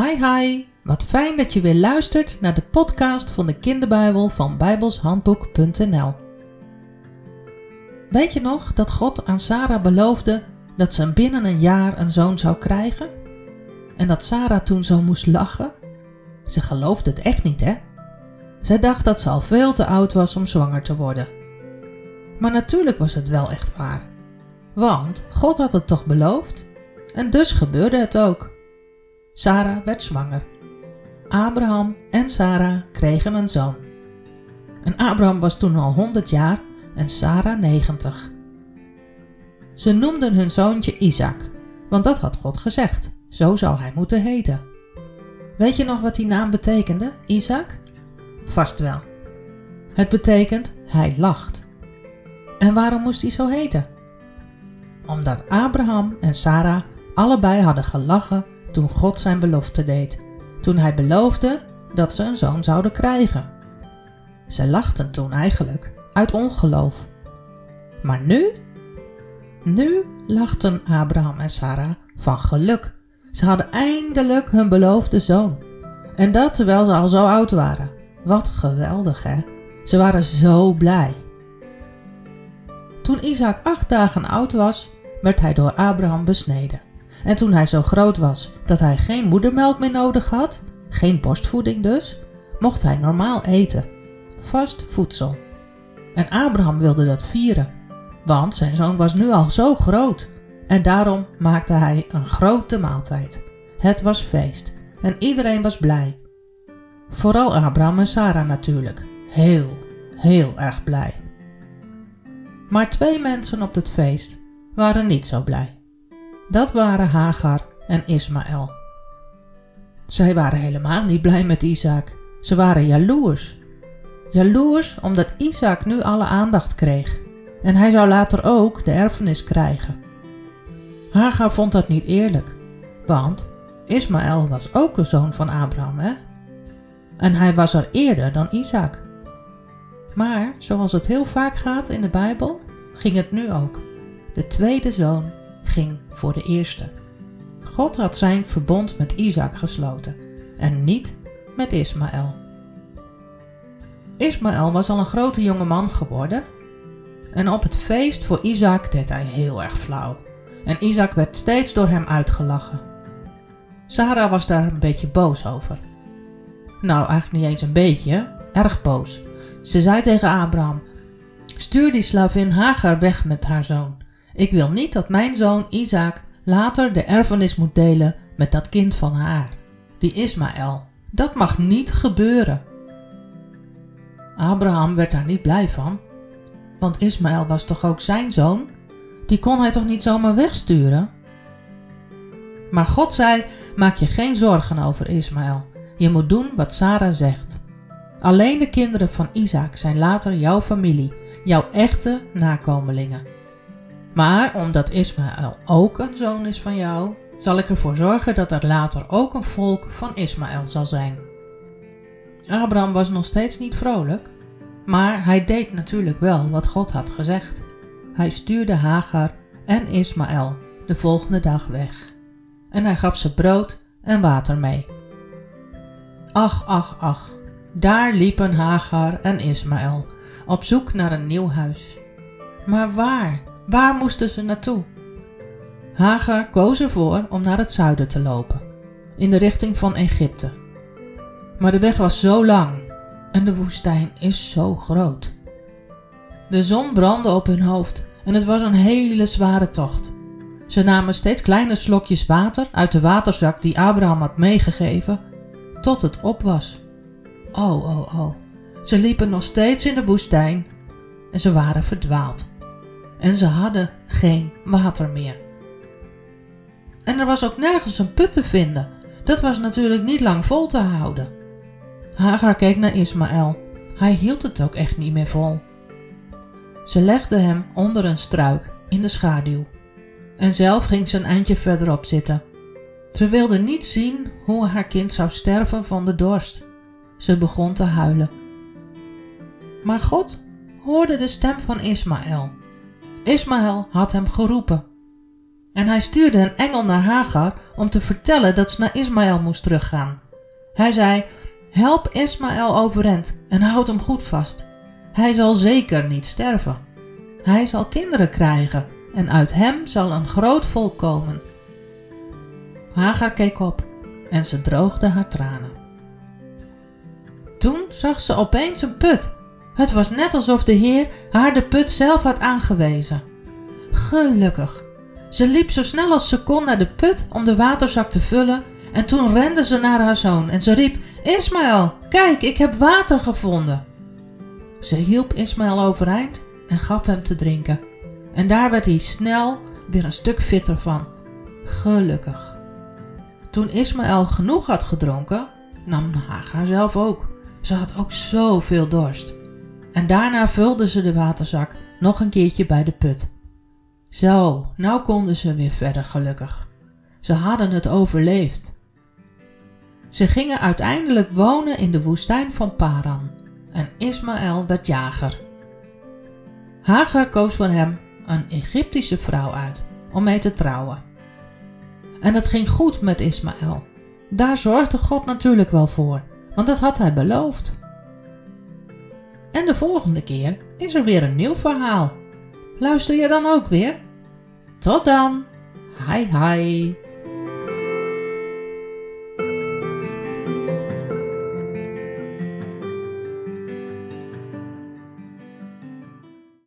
Hi hi, wat fijn dat je weer luistert naar de podcast van de kinderbijbel van bijbelshandboek.nl. Weet je nog dat God aan Sarah beloofde dat ze binnen een jaar een zoon zou krijgen? En dat Sarah toen zo moest lachen? Ze geloofde het echt niet, hè? Zij dacht dat ze al veel te oud was om zwanger te worden. Maar natuurlijk was het wel echt waar. Want God had het toch beloofd? En dus gebeurde het ook. Sarah werd zwanger. Abraham en Sarah kregen een zoon. En Abraham was toen al 100 jaar en Sarah 90. Ze noemden hun zoontje Isaac, want dat had God gezegd. Zo zou hij moeten heten. Weet je nog wat die naam betekende, Isaac? Vast wel. Het betekent hij lacht. En waarom moest hij zo heten? Omdat Abraham en Sarah allebei hadden gelachen toen God zijn belofte deed, toen hij beloofde dat ze een zoon zouden krijgen. Ze lachten toen eigenlijk uit ongeloof. Maar nu? Nu lachten Abraham en Sarah van geluk. Ze hadden eindelijk hun beloofde zoon. En dat terwijl ze al zo oud waren. Wat geweldig, hè? Ze waren zo blij. Toen Isaac acht dagen oud was, werd hij door Abraham besneden. En toen hij zo groot was dat hij geen moedermelk meer nodig had, geen borstvoeding dus, mocht hij normaal eten. Vast voedsel. En Abraham wilde dat vieren, want zijn zoon was nu al zo groot. En daarom maakte hij een grote maaltijd. Het was feest en iedereen was blij. Vooral Abraham en Sarah natuurlijk. Heel, heel erg blij. Maar twee mensen op het feest waren niet zo blij. Dat waren Hagar en Ismaël. Zij waren helemaal niet blij met Isaac. Ze waren jaloers. Jaloers omdat Isaac nu alle aandacht kreeg. En hij zou later ook de erfenis krijgen. Hagar vond dat niet eerlijk. Want Ismaël was ook een zoon van Abraham, hè? En hij was er eerder dan Isaac. Maar zoals het heel vaak gaat in de Bijbel, ging het nu ook. De tweede zoon ging voor de eerste. God had zijn verbond met Isaac gesloten en niet met Ismaël. Ismaël was al een grote jonge man geworden en op het feest voor Isaac deed hij heel erg flauw. En Isaac werd steeds door hem uitgelachen. Sarah was daar een beetje boos over. Nou, eigenlijk niet eens een beetje, erg boos. Ze zei tegen Abraham: Stuur die slavin Hagar weg met haar zoon. Ik wil niet dat mijn zoon Isaac later de erfenis moet delen met dat kind van haar, die Ismaël. Dat mag niet gebeuren. Abraham werd daar niet blij van, want Ismaël was toch ook zijn zoon? Die kon hij toch niet zomaar wegsturen? Maar God zei: Maak je geen zorgen over Ismaël. Je moet doen wat Sarah zegt. Alleen de kinderen van Isaac zijn later jouw familie, jouw echte nakomelingen. Maar omdat Ismaël ook een zoon is van jou, zal ik ervoor zorgen dat er later ook een volk van Ismaël zal zijn. Abraham was nog steeds niet vrolijk, maar hij deed natuurlijk wel wat God had gezegd. Hij stuurde Hagar en Ismaël de volgende dag weg. En hij gaf ze brood en water mee. Ach, ach, ach, daar liepen Hagar en Ismaël op zoek naar een nieuw huis. Maar waar? Waar moesten ze naartoe? Hagar koos ervoor om naar het zuiden te lopen, in de richting van Egypte. Maar de weg was zo lang en de woestijn is zo groot. De zon brandde op hun hoofd en het was een hele zware tocht. Ze namen steeds kleine slokjes water uit de waterzak die Abraham had meegegeven, tot het op was. Oh, oh, oh. Ze liepen nog steeds in de woestijn en ze waren verdwaald en ze hadden geen water meer. En er was ook nergens een put te vinden. Dat was natuurlijk niet lang vol te houden. Hagar keek naar Ismaël. Hij hield het ook echt niet meer vol. Ze legde hem onder een struik in de schaduw. En zelf ging ze een eindje verderop zitten. Ze wilde niet zien hoe haar kind zou sterven van de dorst. Ze begon te huilen. Maar God hoorde de stem van Ismaël Ismaël had hem geroepen. En hij stuurde een engel naar Hagar om te vertellen dat ze naar Ismaël moest teruggaan. Hij zei: Help Ismaël overeind en houd hem goed vast. Hij zal zeker niet sterven. Hij zal kinderen krijgen en uit hem zal een groot volk komen. Hagar keek op en ze droogde haar tranen. Toen zag ze opeens een put. Het was net alsof de Heer haar de put zelf had aangewezen. Gelukkig. Ze liep zo snel als ze kon naar de put om de waterzak te vullen en toen rende ze naar haar zoon en ze riep: Ismaël, kijk, ik heb water gevonden. Ze hielp Ismaël overeind en gaf hem te drinken. En daar werd hij snel weer een stuk fitter van. Gelukkig. Toen Ismaël genoeg had gedronken, nam Hagar zelf ook. Ze had ook zoveel dorst. En daarna vulde ze de waterzak nog een keertje bij de put. Zo, nou konden ze weer verder gelukkig. Ze hadden het overleefd. Ze gingen uiteindelijk wonen in de woestijn van Paran en Ismaël werd jager. Hagar koos voor hem een Egyptische vrouw uit om mee te trouwen. En het ging goed met Ismaël. Daar zorgde God natuurlijk wel voor, want dat had hij beloofd. En de volgende keer is er weer een nieuw verhaal. Luister je dan ook weer? Tot dan! Hi hi!